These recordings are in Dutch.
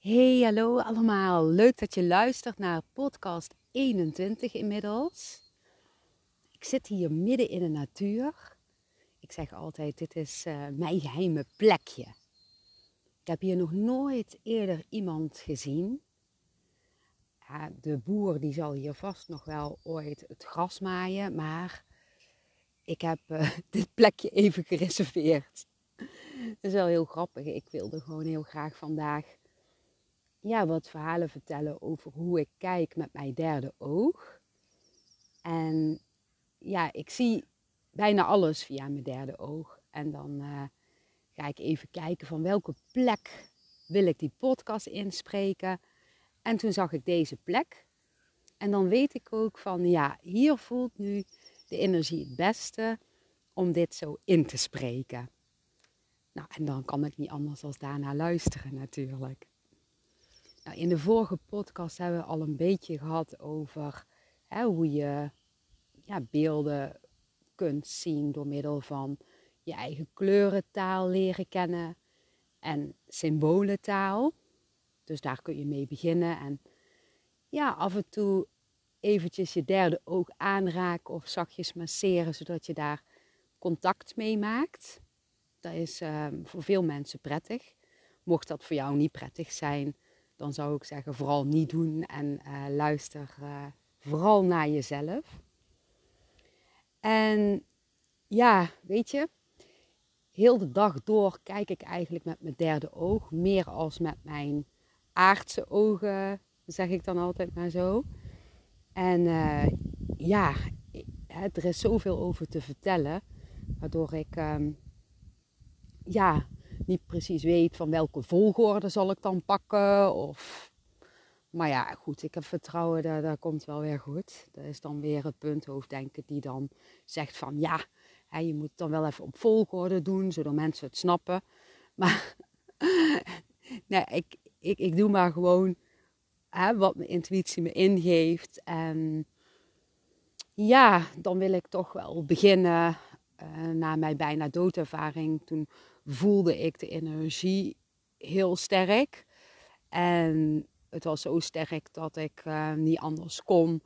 Hey, hallo allemaal. Leuk dat je luistert naar podcast 21 inmiddels. Ik zit hier midden in de natuur. Ik zeg altijd, dit is uh, mijn geheime plekje. Ik heb hier nog nooit eerder iemand gezien. De boer die zal hier vast nog wel ooit het gras maaien, maar ik heb uh, dit plekje even gereserveerd. Dat is wel heel grappig. Ik wilde gewoon heel graag vandaag ja, wat verhalen vertellen over hoe ik kijk met mijn derde oog. En ja, ik zie bijna alles via mijn derde oog. En dan uh, ga ik even kijken van welke plek wil ik die podcast inspreken. En toen zag ik deze plek. En dan weet ik ook van ja, hier voelt nu de energie het beste om dit zo in te spreken. Nou, en dan kan ik niet anders dan daarna luisteren natuurlijk. Nou, in de vorige podcast hebben we al een beetje gehad over hè, hoe je ja, beelden kunt zien door middel van je eigen kleurentaal leren kennen en symbolentaal. Dus daar kun je mee beginnen en ja, af en toe eventjes je derde oog aanraken of zachtjes masseren, zodat je daar contact mee maakt. Dat is uh, voor veel mensen prettig. Mocht dat voor jou niet prettig zijn, dan zou ik zeggen vooral niet doen en uh, luister uh, vooral naar jezelf. En ja, weet je, heel de dag door kijk ik eigenlijk met mijn derde oog, meer als met mijn aardse ogen, zeg ik dan altijd maar zo. En uh, ja, er is zoveel over te vertellen, waardoor ik um, ja, niet precies weet van welke volgorde zal ik dan pakken. Of... Maar ja, goed, ik heb vertrouwen, dat, dat komt wel weer goed. Dat is dan weer het punthoofddenken die dan zegt van ja, hè, je moet het dan wel even op volgorde doen, zodat mensen het snappen. Maar nee, ik, ik, ik doe maar gewoon hè, wat mijn intuïtie me ingeeft. En ja, dan wil ik toch wel beginnen uh, na mijn bijna doodervaring. Toen voelde ik de energie heel sterk. En het was zo sterk dat ik uh, niet anders kon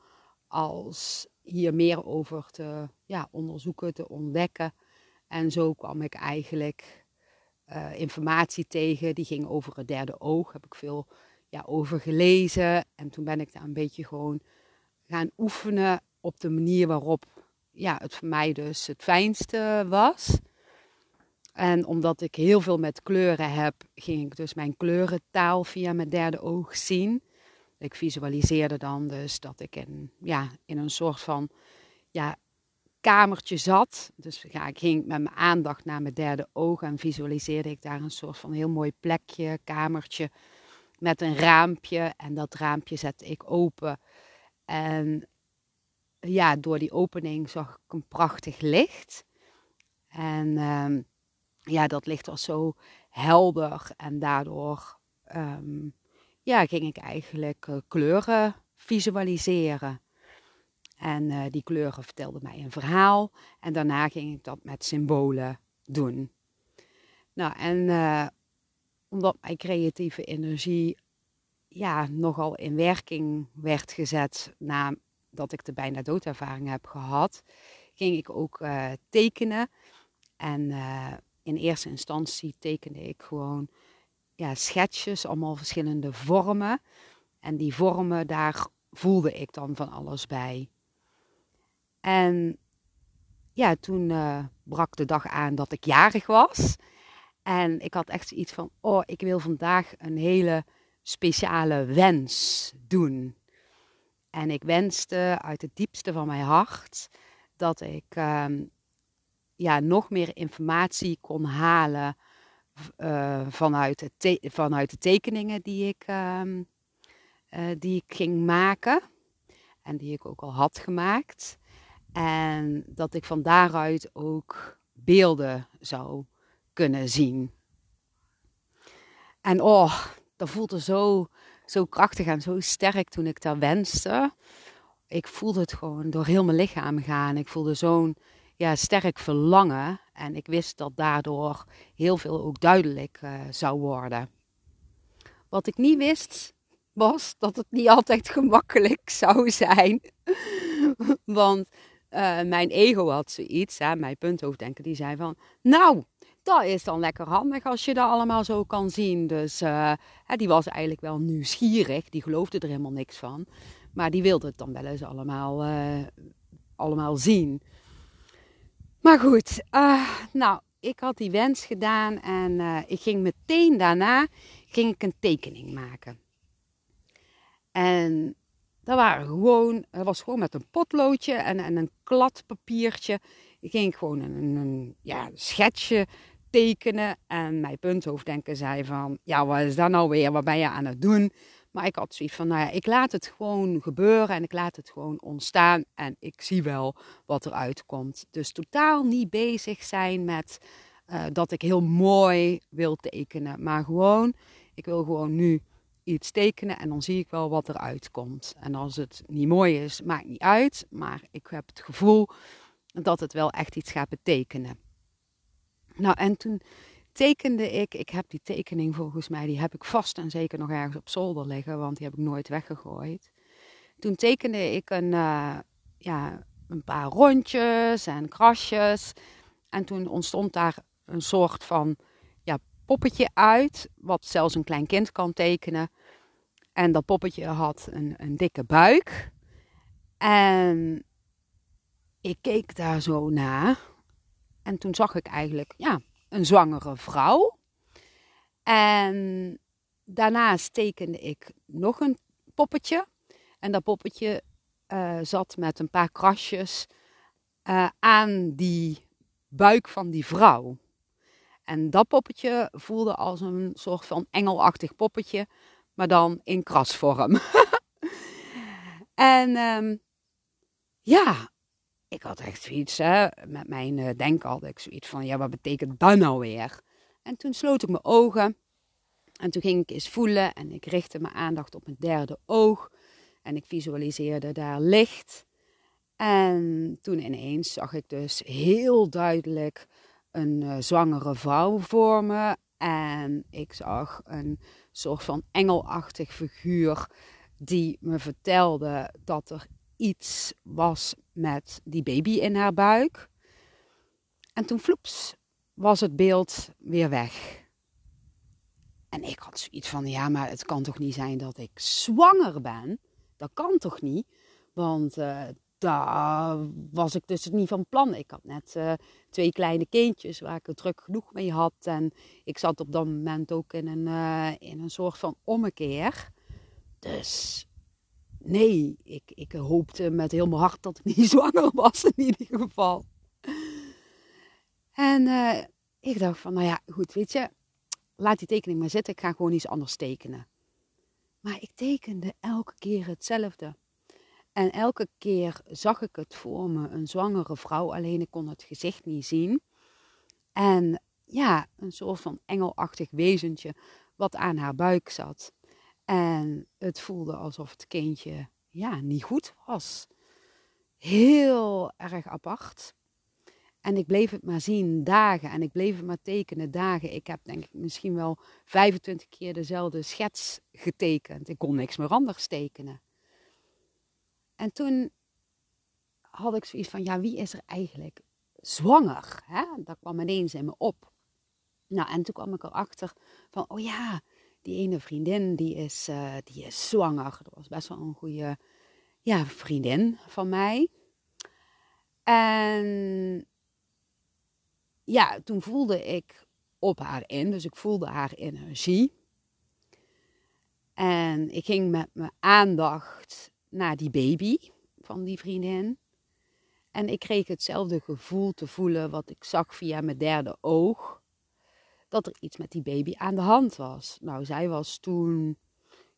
als hier meer over te ja, onderzoeken, te ontdekken. En zo kwam ik eigenlijk uh, informatie tegen. Die ging over het derde oog. Heb ik veel ja, over gelezen. En toen ben ik daar een beetje gewoon gaan oefenen op de manier waarop ja, het voor mij dus het fijnste was. En omdat ik heel veel met kleuren heb, ging ik dus mijn kleurentaal via mijn derde oog zien. Ik visualiseerde dan dus dat ik in, ja, in een soort van ja, kamertje zat. Dus ja, ik ging met mijn aandacht naar mijn derde oog en visualiseerde ik daar een soort van heel mooi plekje, kamertje met een raampje. En dat raampje zette ik open. En ja, door die opening zag ik een prachtig licht. En uh, ja, dat licht was zo helder en daardoor um, ja, ging ik eigenlijk uh, kleuren visualiseren. En uh, die kleuren vertelden mij een verhaal en daarna ging ik dat met symbolen doen. Nou, en uh, omdat mijn creatieve energie ja, nogal in werking werd gezet nadat ik de bijna doodervaring heb gehad, ging ik ook tekenen. En in eerste instantie tekende ik gewoon ja, schetsjes, allemaal verschillende vormen. En die vormen, daar voelde ik dan van alles bij. En ja, toen uh, brak de dag aan dat ik jarig was. En ik had echt zoiets van, oh, ik wil vandaag een hele speciale wens doen. En ik wenste uit het diepste van mijn hart dat ik uh, ja, nog meer informatie kon halen uh, vanuit, vanuit de tekeningen die ik, uh, uh, die ik ging maken. En die ik ook al had gemaakt. En dat ik van daaruit ook beelden zou kunnen zien. En oh, dat voelde zo, zo krachtig en zo sterk toen ik dat wenste. Ik voelde het gewoon door heel mijn lichaam gaan. Ik voelde zo'n ja, sterk verlangen. En ik wist dat daardoor heel veel ook duidelijk uh, zou worden. Wat ik niet wist, was dat het niet altijd gemakkelijk zou zijn. Want uh, mijn ego had zoiets, hè, mijn punthoofddenker, die zei van... Nou, dat is dan lekker handig als je dat allemaal zo kan zien. Dus uh, die was eigenlijk wel nieuwsgierig. Die geloofde er helemaal niks van. Maar die wilde het dan wel eens allemaal, allemaal zien. Maar goed, uh, nou, ik had die wens gedaan en ik ging meteen daarna ging ik een tekening maken. En dat gewoon, was gewoon met een potloodje en, en een kladpapiertje. Ik ging gewoon een, een ja, schetsje tekenen. En mijn punthoofddenken zei van, ja, wat is dat nou weer? Wat ben je aan het doen? Maar ik had zoiets van, nou ja, ik laat het gewoon gebeuren en ik laat het gewoon ontstaan. En ik zie wel wat eruit komt. Dus totaal niet bezig zijn met uh, dat ik heel mooi wil tekenen. Maar gewoon, ik wil gewoon nu iets tekenen en dan zie ik wel wat eruit komt. En als het niet mooi is, maakt niet uit. Maar ik heb het gevoel dat het wel echt iets gaat betekenen. Nou, en toen tekende ik, ik heb die tekening volgens mij, die heb ik vast en zeker nog ergens op zolder liggen, want die heb ik nooit weggegooid. Toen tekende ik een, uh, ja, een paar rondjes en krasjes. En toen ontstond daar een soort van ja, poppetje uit, wat zelfs een klein kind kan tekenen. En dat poppetje had een, een dikke buik. En ik keek daar zo naar. En toen zag ik eigenlijk ja, een zwangere vrouw. En daarnaast tekende ik nog een poppetje. En dat poppetje uh, zat met een paar krasjes uh, aan die buik van die vrouw. En dat poppetje voelde als een soort van engelachtig poppetje, maar dan in krasvorm. en um, ja, ik had echt zoiets, hè, met mijn uh, denken had ik zoiets van, ja, wat betekent dat nou weer? En toen sloot ik mijn ogen en toen ging ik eens voelen en ik richtte mijn aandacht op mijn derde oog en ik visualiseerde daar licht. En toen ineens zag ik dus heel duidelijk een uh, zwangere vrouw voor me en ik zag een soort van engelachtig figuur die me vertelde dat er iets was met die baby in haar buik. En toen vloeps was het beeld weer weg. En ik had zoiets van, ja, maar het kan toch niet zijn dat ik zwanger ben? Dat kan toch niet? Want uh, daar was ik dus niet van plan. Ik had net uh, twee kleine kindjes waar ik het druk genoeg mee had. En ik zat op dat moment ook in een, uh, in een soort van ommekeer. Dus nee, ik, ik hoopte met heel mijn hart dat ik niet zwanger was in ieder geval. En uh, ik dacht van, nou ja, goed, weet je, laat die tekening maar zitten. Ik ga gewoon iets anders tekenen. Maar ik tekende elke keer hetzelfde. En elke keer zag ik het voor me, een zwangere vrouw, alleen ik kon het gezicht niet zien. En ja, een soort van engelachtig wezentje wat aan haar buik zat. En het voelde alsof het kindje ja, niet goed was. Heel erg apart. En ik bleef het maar zien dagen en ik bleef het maar tekenen dagen. Ik heb denk ik misschien wel 25 keer dezelfde schets getekend. Ik kon niks meer anders tekenen. En toen had ik zoiets van, ja, wie is er eigenlijk zwanger? Dat kwam ineens in me op. Nou, en toen kwam ik erachter van, oh ja, die ene vriendin, die is, uh, die is zwanger. Dat was best wel een goede ja, vriendin van mij. En ja, toen voelde ik op haar in, dus ik voelde haar energie. En ik ging met mijn aandacht naar die baby van die vriendin. En ik kreeg hetzelfde gevoel te voelen wat ik zag via mijn derde oog dat er iets met die baby aan de hand was. Nou, zij was toen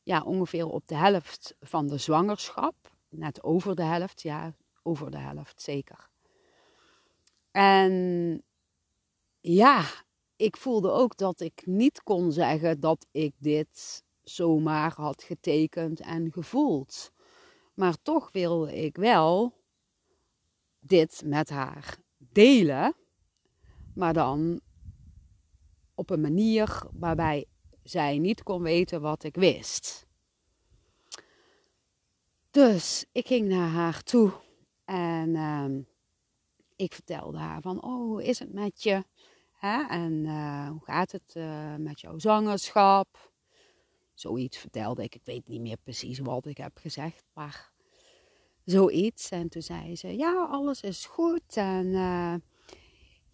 ja, ongeveer op de helft van de zwangerschap. Net over de helft, ja, over de helft zeker. En ja, ik voelde ook dat ik niet kon zeggen dat ik dit zomaar had getekend en gevoeld. Maar toch wilde ik wel dit met haar delen. Maar dan op een manier waarbij zij niet kon weten wat ik wist. Dus ik ging naar haar toe en ehm, ik vertelde haar van, oh, hoe is het met je? Hè? En uh, hoe gaat het uh, met jouw zangerschap? Zoiets vertelde ik. Ik weet niet meer precies wat ik heb gezegd, maar zoiets. En toen zei ze, ja, alles is goed. En uh,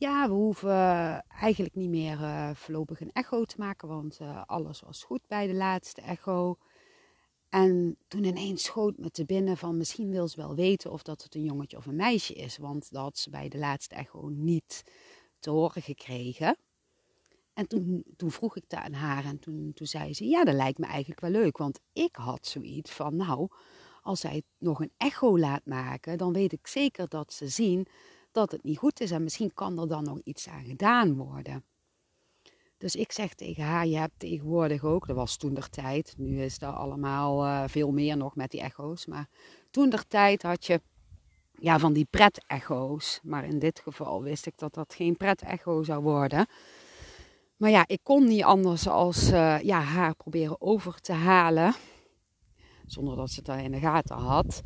ja, we hoeven eigenlijk niet meer voorlopig een echo te maken, want alles was goed bij de laatste echo. En toen ineens schoot me te binnen van misschien wil ze wel weten of dat het een jongetje of een meisje is. Want dat had ze bij de laatste echo niet te horen gekregen. En toen, toen vroeg ik dat aan haar en toen, toen zei ze, ja dat lijkt me eigenlijk wel leuk. Want ik had zoiets van, nou, als zij nog een echo laat maken, dan weet ik zeker dat ze zien dat het niet goed is. En misschien kan er dan nog iets aan gedaan worden. Dus ik zeg tegen haar, je hebt tegenwoordig ook, dat was toen der tijd, nu is dat allemaal uh, veel meer nog met die echo's, maar toen der tijd had je ja, van die pret-echo's. Maar in dit geval wist ik dat dat geen pret-echo zou worden. Maar ja, ik kon niet anders als uh, ja, haar proberen over te halen, zonder dat ze het in de gaten had,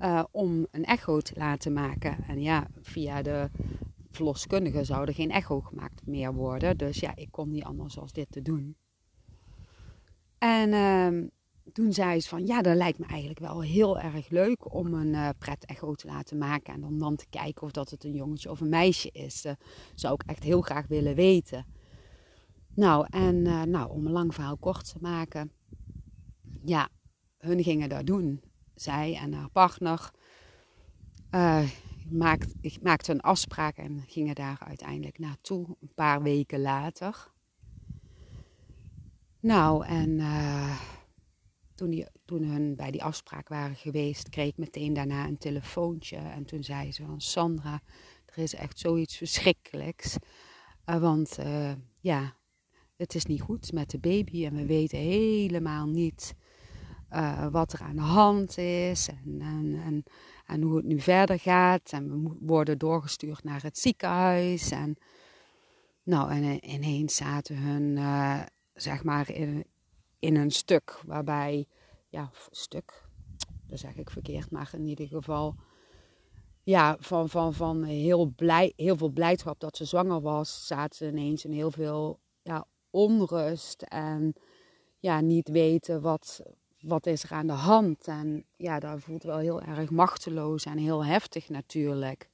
uh, om een echo te laten maken. En ja, via de verloskundige zou er geen echo gemaakt meer worden. Dus ja, ik kon niet anders als dit te doen. En uh, toen zei ze van, ja, dat lijkt me eigenlijk wel heel erg leuk om een uh, pret-echo te laten maken. En om dan te kijken of dat het een jongetje of een meisje is. Dat zou ik echt heel graag willen weten. Nou, en nou, om een lang verhaal kort te maken. Ja, hun gingen dat doen. Zij en haar partner. Ik maakte een afspraak en gingen daar uiteindelijk naartoe, een paar weken later. Nou, en uh, toen, die, toen hun bij die afspraak waren geweest, kreeg ik meteen daarna een telefoontje. En toen zei ze van Sandra, er is echt zoiets verschrikkelijks. Uh, want ja, het is niet goed met de baby en we weten helemaal niet wat er aan de hand is. En, en, en hoe het nu verder gaat. En we worden doorgestuurd naar het ziekenhuis. En, nou, en ineens zaten hun, uh, zeg maar, in, in een stuk waarbij, ja, stuk, dat zeg ik verkeerd, maar in ieder geval, ja, van, van, van heel, blij, heel veel blijdschap dat ze zwanger was, zaten ze ineens in heel veel ja, onrust en ja, niet weten wat, wat is er aan de hand? En ja, dat voelt wel heel erg machteloos en heel heftig natuurlijk.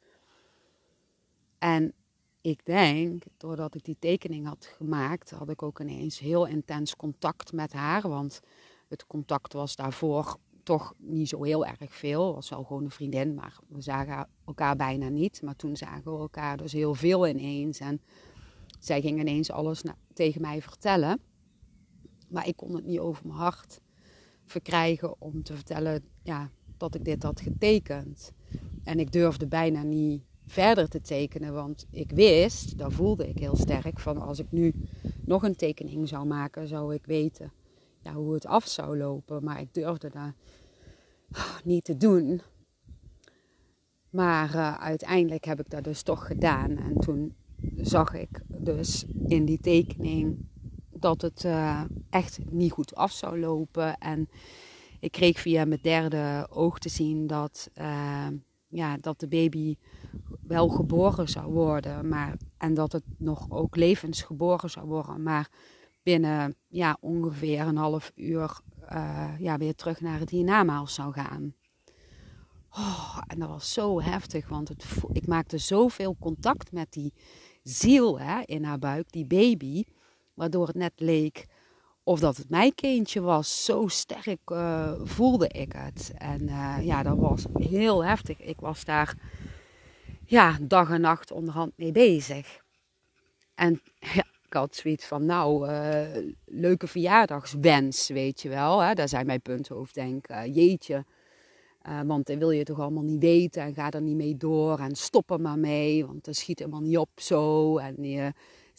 En ik denk, doordat ik die tekening had gemaakt, had ik ook ineens heel intens contact met haar. Want het contact was daarvoor toch niet zo heel erg veel. Was wel gewoon een vriendin, maar we zagen elkaar bijna niet. Maar toen zagen we elkaar dus heel veel ineens. En zij ging ineens alles tegen mij vertellen. Maar ik kon het niet over mijn hart verkrijgen om te vertellen ja, dat ik dit had getekend. En ik durfde bijna niet verder te tekenen, want ik wist, dat voelde ik heel sterk, van als ik nu nog een tekening zou maken, zou ik weten ja, hoe het af zou lopen. Maar ik durfde dat niet te doen. Maar uh, uiteindelijk heb ik dat dus toch gedaan. En toen zag ik dus in die tekening dat het uh, echt niet goed af zou lopen. En ik kreeg via mijn derde oog te zien dat, uh, ja, dat de baby wel geboren zou worden. Maar, en dat het nog ook levensgeboren zou worden. Maar binnen ja, ongeveer een half uur uh, ja, weer terug naar het hiernamaals zou gaan. Oh, en dat was zo heftig, want het, ik maakte zoveel contact met die ziel hè, in haar buik, die baby waardoor het net leek of dat het mijn kindje was. Zo sterk uh, voelde ik het. En uh, ja, dat was heel heftig. Ik was daar ja, dag en nacht onderhand mee bezig. En ja, ik had zoiets van, nou, uh, leuke verjaardagswens, weet je wel. Hè? Daar zijn mijn punthoofd denken. jeetje, want dan wil je toch allemaal niet weten en ga er niet mee door en stop er maar mee. Want dat schiet helemaal niet op zo. En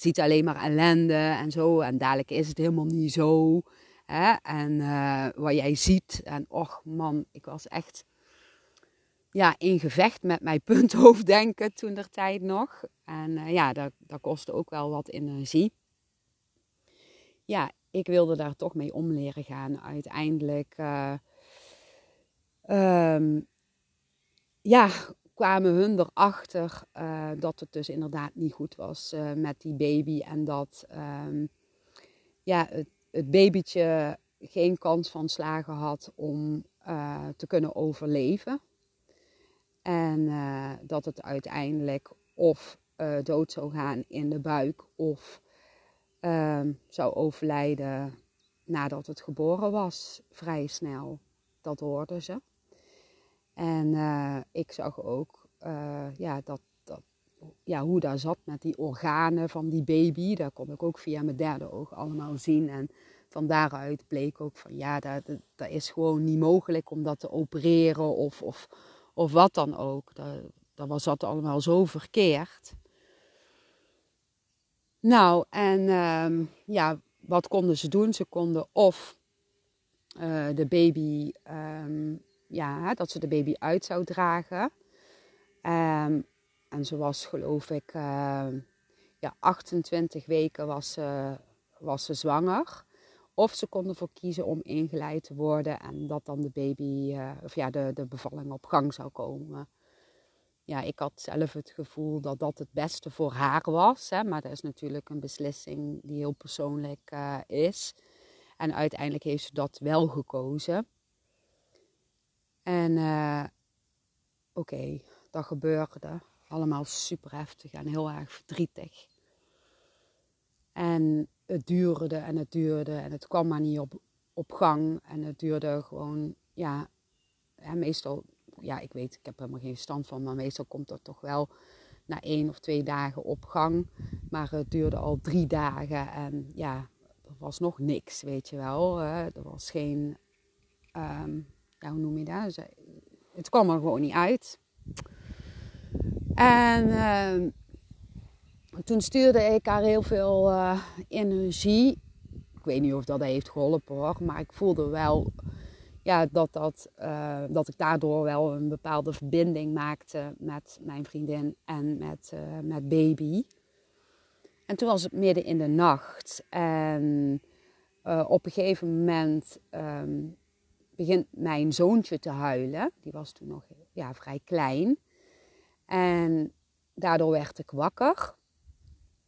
ziet alleen maar ellende en zo. En dadelijk is het helemaal niet zo. Hè? En uh, wat jij ziet. En och man, ik was echt ja, in gevecht met mijn punthoofddenken toen der tijd nog. En uh, ja, dat, dat kostte ook wel wat energie. Ja, ik wilde daar toch mee om leren gaan. Uiteindelijk uh, um, ja, kwamen hun erachter uh, dat het dus inderdaad niet goed was uh, met die baby. En dat um, ja, het, het babytje geen kans van slagen had om te kunnen overleven. En dat het uiteindelijk of dood zou gaan in de buik of Ehm, zou overlijden nadat het geboren was, vrij snel. Dat hoorden ze. En uh, ik zag ook uh, ja, dat, dat, ja, hoe dat zat met die organen van die baby. Dat kon ik ook via mijn derde oog allemaal zien. En van daaruit bleek ook van ja, dat, dat is gewoon niet mogelijk om dat te opereren of, of, of wat dan ook. Dat, dat was dat allemaal zo verkeerd. Nou, en um, ja, wat konden ze doen? Ze konden of uh, de baby, um, ja, dat ze de baby uit zou dragen. Um, en ze was geloof ik, uh, ja, 28 weken was ze, was ze zwanger. Of ze konden ervoor kiezen om ingeleid te worden en dat dan de baby, uh, of ja, de, de bevalling op gang zou komen ja, ik had zelf het gevoel dat dat het beste voor haar was. Hè, maar dat is natuurlijk een beslissing die heel persoonlijk uh, is. En uiteindelijk heeft ze dat wel gekozen. En uh, oké, dat gebeurde. Allemaal super heftig en heel erg verdrietig. En het duurde en het duurde en het kwam maar niet op, gang. En het duurde gewoon, ja, hè, meestal ja, ik weet, ik heb helemaal geen stand van, maar meestal komt dat toch wel na één of twee dagen op gang. Maar het duurde al drie dagen en ja, er was nog niks, weet je wel. er was geen, um, ja, hoe noem je dat? Eh, het kwam er gewoon niet uit. En uh, toen stuurde ik haar heel veel uh, energie. Ik weet niet of dat heeft geholpen hoor, maar ik voelde wel ja, dat, dat, uh, dat ik daardoor wel een bepaalde verbinding maakte met mijn vriendin en met, uh, met baby. En toen was het midden in de nacht. En op een gegeven moment um, begint mijn zoontje te huilen. Die was toen nog ja, vrij klein. En daardoor werd ik wakker.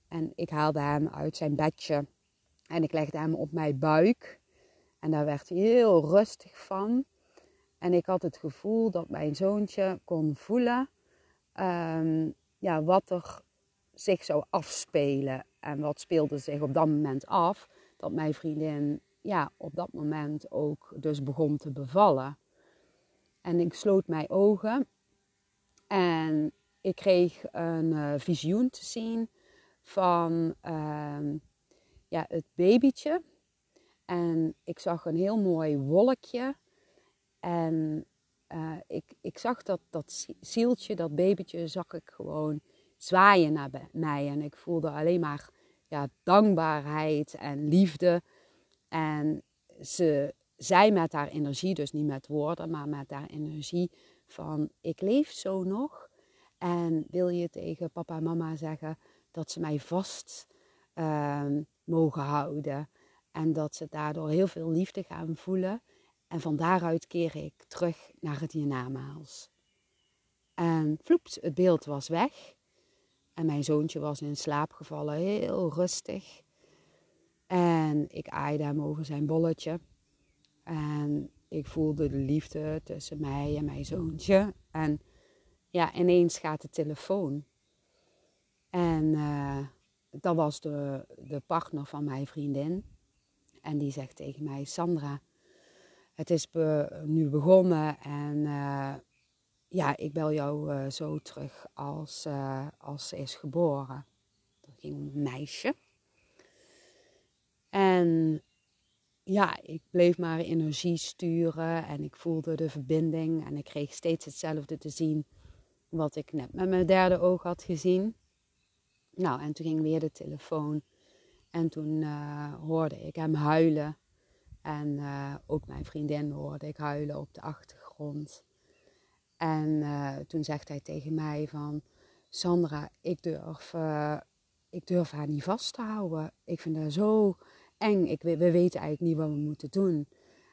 En ik haalde hem uit zijn bedje. En ik legde hem op mijn buik. En daar werd hij heel rustig van. En ik had het gevoel dat mijn zoontje kon voelen um, ja, wat er zich zou afspelen. En wat speelde zich op dat moment af. Dat mijn vriendin ja, op dat moment ook dus begon te bevallen. En ik sloot mijn ogen en ik kreeg een uh, visioen te zien van uh, ja, het babytje en ik zag een heel mooi wolkje. En uh, ik, ik zag dat, dat zieltje, dat babytje, zag ik gewoon zwaaien naar mij. En ik voelde alleen maar ja, dankbaarheid en liefde. En ze zei met haar energie, dus niet met woorden, maar met haar energie van ik leef zo nog. En wil je tegen papa en mama zeggen dat ze mij vast uh, mogen houden. En dat ze daardoor heel veel liefde gaan voelen. En van daaruit keer ik terug naar het hiernamaals. En vloeps, het beeld was weg. En mijn zoontje was in slaap gevallen, heel rustig. En ik aaide hem over zijn bolletje. En ik voelde de liefde tussen mij en mijn zoontje. En ja, ineens gaat de telefoon. En uh, dat was de, de partner van mijn vriendin. En die zegt tegen mij: Sandra, het is nu begonnen en uh, ja, ik bel jou uh, zo terug als, als ze is geboren. Dat ging om een meisje. En ja, ik bleef maar energie sturen en ik voelde de verbinding en ik kreeg steeds hetzelfde te zien wat ik net met mijn derde oog had gezien. Nou, en toen ging weer de telefoon en toen uh, hoorde ik hem huilen. En uh, ook mijn vriendin hoorde ik huilen op de achtergrond. En uh, toen zegt hij tegen mij van... Sandra, ik durf, ik durf haar niet vast te houden. Ik vind haar zo eng. Ik, we weten eigenlijk niet wat we moeten doen.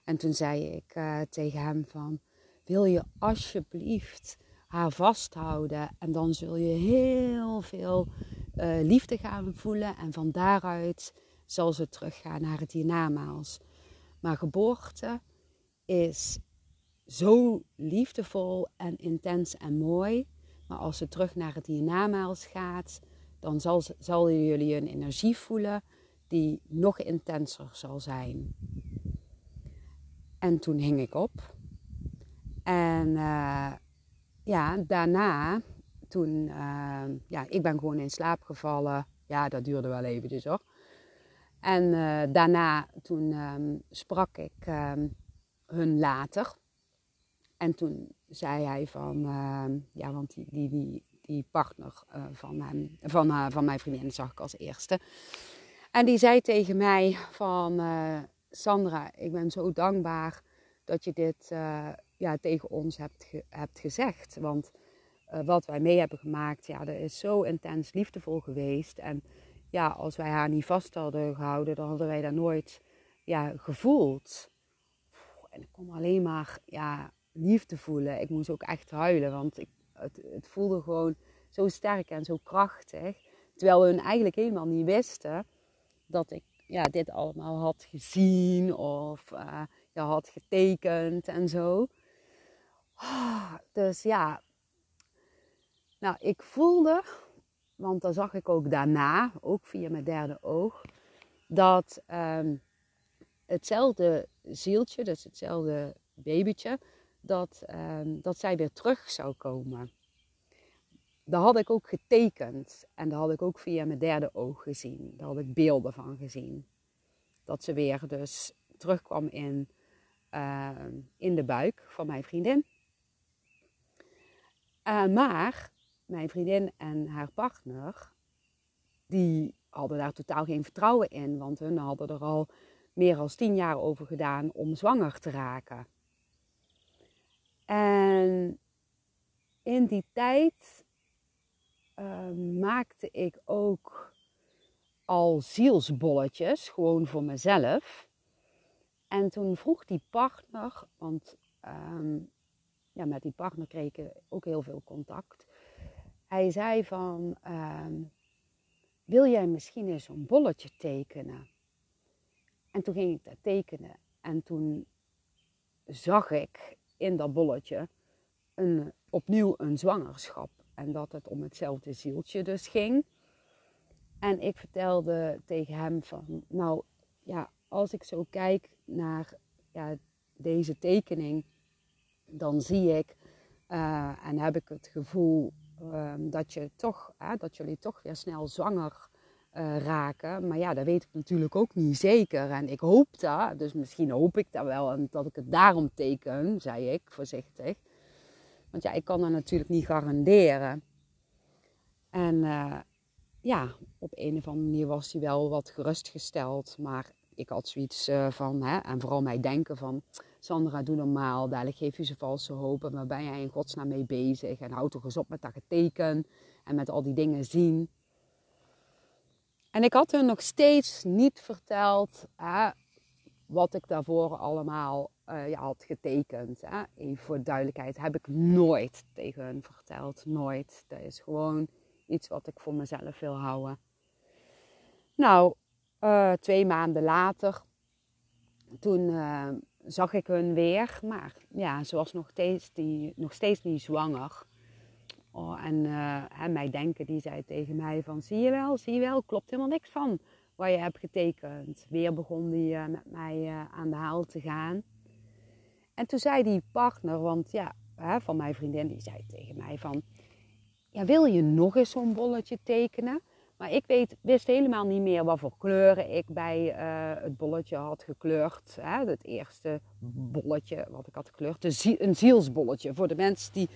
En toen zei ik uh, tegen hem van, wil je alsjeblieft haar vasthouden en dan zul je heel veel uh, liefde gaan voelen en van daaruit zal ze teruggaan naar het hiernamaals. Maar geboorte is zo liefdevol en intens en mooi. Maar als ze terug naar het hiernamaals gaat, dan zal, zal jullie een energie voelen die nog intenser zal zijn. En toen hing ik op. En uh, ja, daarna, toen, uh, ja, ik ben gewoon in slaap gevallen. Ja, dat duurde wel even dus hoor. En uh, daarna, toen um, sprak ik um, hun later. En toen zei hij van, ehm, ja, want die, die, die, die partner van, hem, van, van mijn vriendin zag ik als eerste. En die zei tegen mij van, Sandra, ik ben zo dankbaar dat je dit ja, tegen ons hebt, hebt gezegd. Want wat wij mee hebben gemaakt, ja, dat is zo intens liefdevol geweest. En ja, als wij haar niet vast hadden gehouden, dan hadden wij dat nooit ja, gevoeld. En ik kon alleen maar ja, liefde voelen. Ik moest ook echt huilen, want ik, het, het voelde gewoon zo sterk en zo krachtig. Terwijl we eigenlijk helemaal niet wisten dat ik ja, dit allemaal had gezien of uh, ja, had getekend en zo. Oh, dus ja, nou, ik voelde want dan zag ik ook daarna, ook via mijn derde oog, dat um, hetzelfde zieltje, dus hetzelfde babytje, dat, um, dat zij weer terug zou komen. Dat had ik ook getekend en dat had ik ook via mijn derde oog gezien. Daar had ik beelden van gezien. Dat ze weer dus terugkwam in, uh, in de buik van mijn vriendin. Uh, maar mijn vriendin en haar partner, die hadden daar totaal geen vertrouwen in. Want hun hadden er al meer dan tien jaar over gedaan om zwanger te raken. En in die tijd uh, maakte ik ook al zielsbolletjes, gewoon voor mezelf. En toen vroeg die partner, want um, ja, met die partner kreeg ik ook heel veel contact. Hij zei van, uh, wil jij misschien eens een bolletje tekenen? En toen ging ik dat tekenen. En toen zag ik in dat bolletje een, opnieuw een zwangerschap. En dat het om hetzelfde zieltje dus ging. En ik vertelde tegen hem van, nou ja, als ik zo kijk naar ja, deze tekening, dan zie ik uh, en heb ik het gevoel um, dat, je toch, dat jullie toch weer snel zwanger uh, raken. Maar ja, dat weet ik natuurlijk ook niet zeker. En ik hoop dat, dus misschien hoop ik dat wel en dat ik het daarom teken, zei ik voorzichtig. Want ja, ik kan dat natuurlijk niet garanderen. En uh, ja, op een of andere manier was hij wel wat gerustgesteld. Maar ik had zoiets uh, van, hè, en vooral mij denken van Sandra, doe normaal. Dadelijk geef je ze valse hoop. En waar ben jij in godsnaam mee bezig? En houd toch eens op met dat geteken. En met al die dingen zien. En ik had hun nog steeds niet verteld wat ik daarvoor allemaal uh, ja, had getekend. Hè. Even voor duidelijkheid, heb ik nooit tegen hun verteld. Nooit. Dat is gewoon iets wat ik voor mezelf wil houden. Nou, uh, twee maanden later, toen uh, zag ik hun weer. Maar ja, ze was nog steeds, die, nog steeds niet zwanger. Oh, en mij denken, die zei tegen mij van, zie je wel, zie je wel, klopt helemaal niks van wat je hebt getekend. Weer begon die uh, met mij uh, aan de haal te gaan. En toen zei die partner, want ja, hè, van mijn vriendin, die zei tegen mij van, ja, wil je nog eens zo'n bolletje tekenen? Maar ik weet, wist helemaal niet meer wat voor kleuren ik bij uh, het bolletje had gekleurd. Hè? Het eerste bolletje wat ik had gekleurd. een zielsbolletje. Voor de mensen die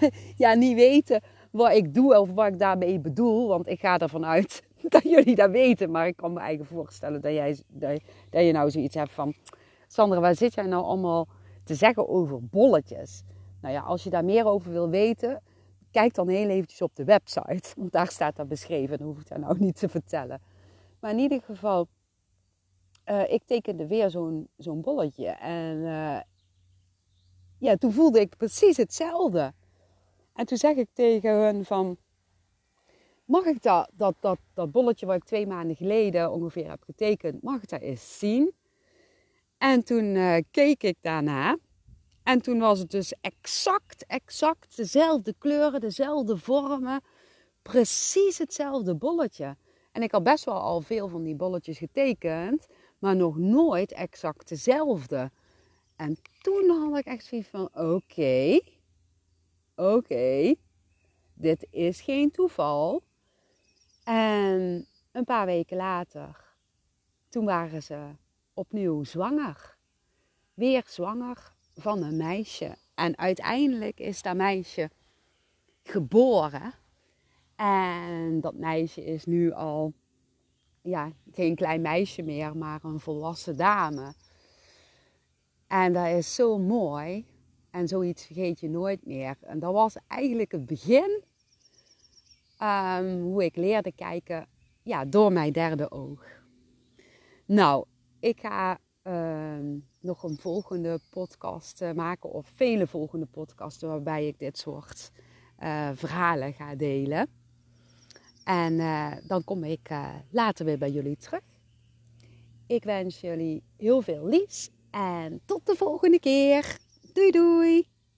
ja, niet weten wat ik doe of wat ik daarmee bedoel. Want ik ga ervan uit dat jullie dat weten. Maar ik kan me eigen voorstellen dat, jij, dat, dat je nou zoiets hebt van... Sandra, waar zit jij nou allemaal te zeggen over bolletjes? Nou ja, als je daar meer over wil weten kijk dan heel eventjes op de website. Want daar staat dat beschreven. Dan hoef ik dat nou niet te vertellen. Maar in ieder geval, uh, ik tekende weer zo'n bolletje. En uh, ja, toen voelde ik precies hetzelfde. En toen zeg ik tegen hun van... Mag ik dat, dat, dat, dat bolletje wat ik twee maanden geleden ongeveer heb getekend... Mag ik dat eens zien? En toen uh, keek ik daarna. En toen was het dus exact, exact dezelfde kleuren, dezelfde vormen. Precies hetzelfde bolletje. En ik had best wel al veel van die bolletjes getekend, maar nog nooit exact dezelfde. En toen had ik echt zoiets van: oké, oké, dit is geen toeval. En een paar weken later, toen waren ze opnieuw zwanger. Weer zwanger van een meisje. En uiteindelijk is dat meisje geboren. En dat meisje is nu al ja, geen klein meisje meer, maar een volwassen dame. En dat is zo mooi. En zoiets vergeet je nooit meer. En dat was eigenlijk het begin um, hoe ik leerde kijken ja, door mijn derde oog. Nou, ik ga uh, nog een volgende podcast uh, maken, of vele volgende podcasten, waarbij ik dit soort uh, verhalen ga delen. En eh, dan kom ik later weer bij jullie terug. Ik wens jullie heel veel liefs en tot de volgende keer. Doei doei!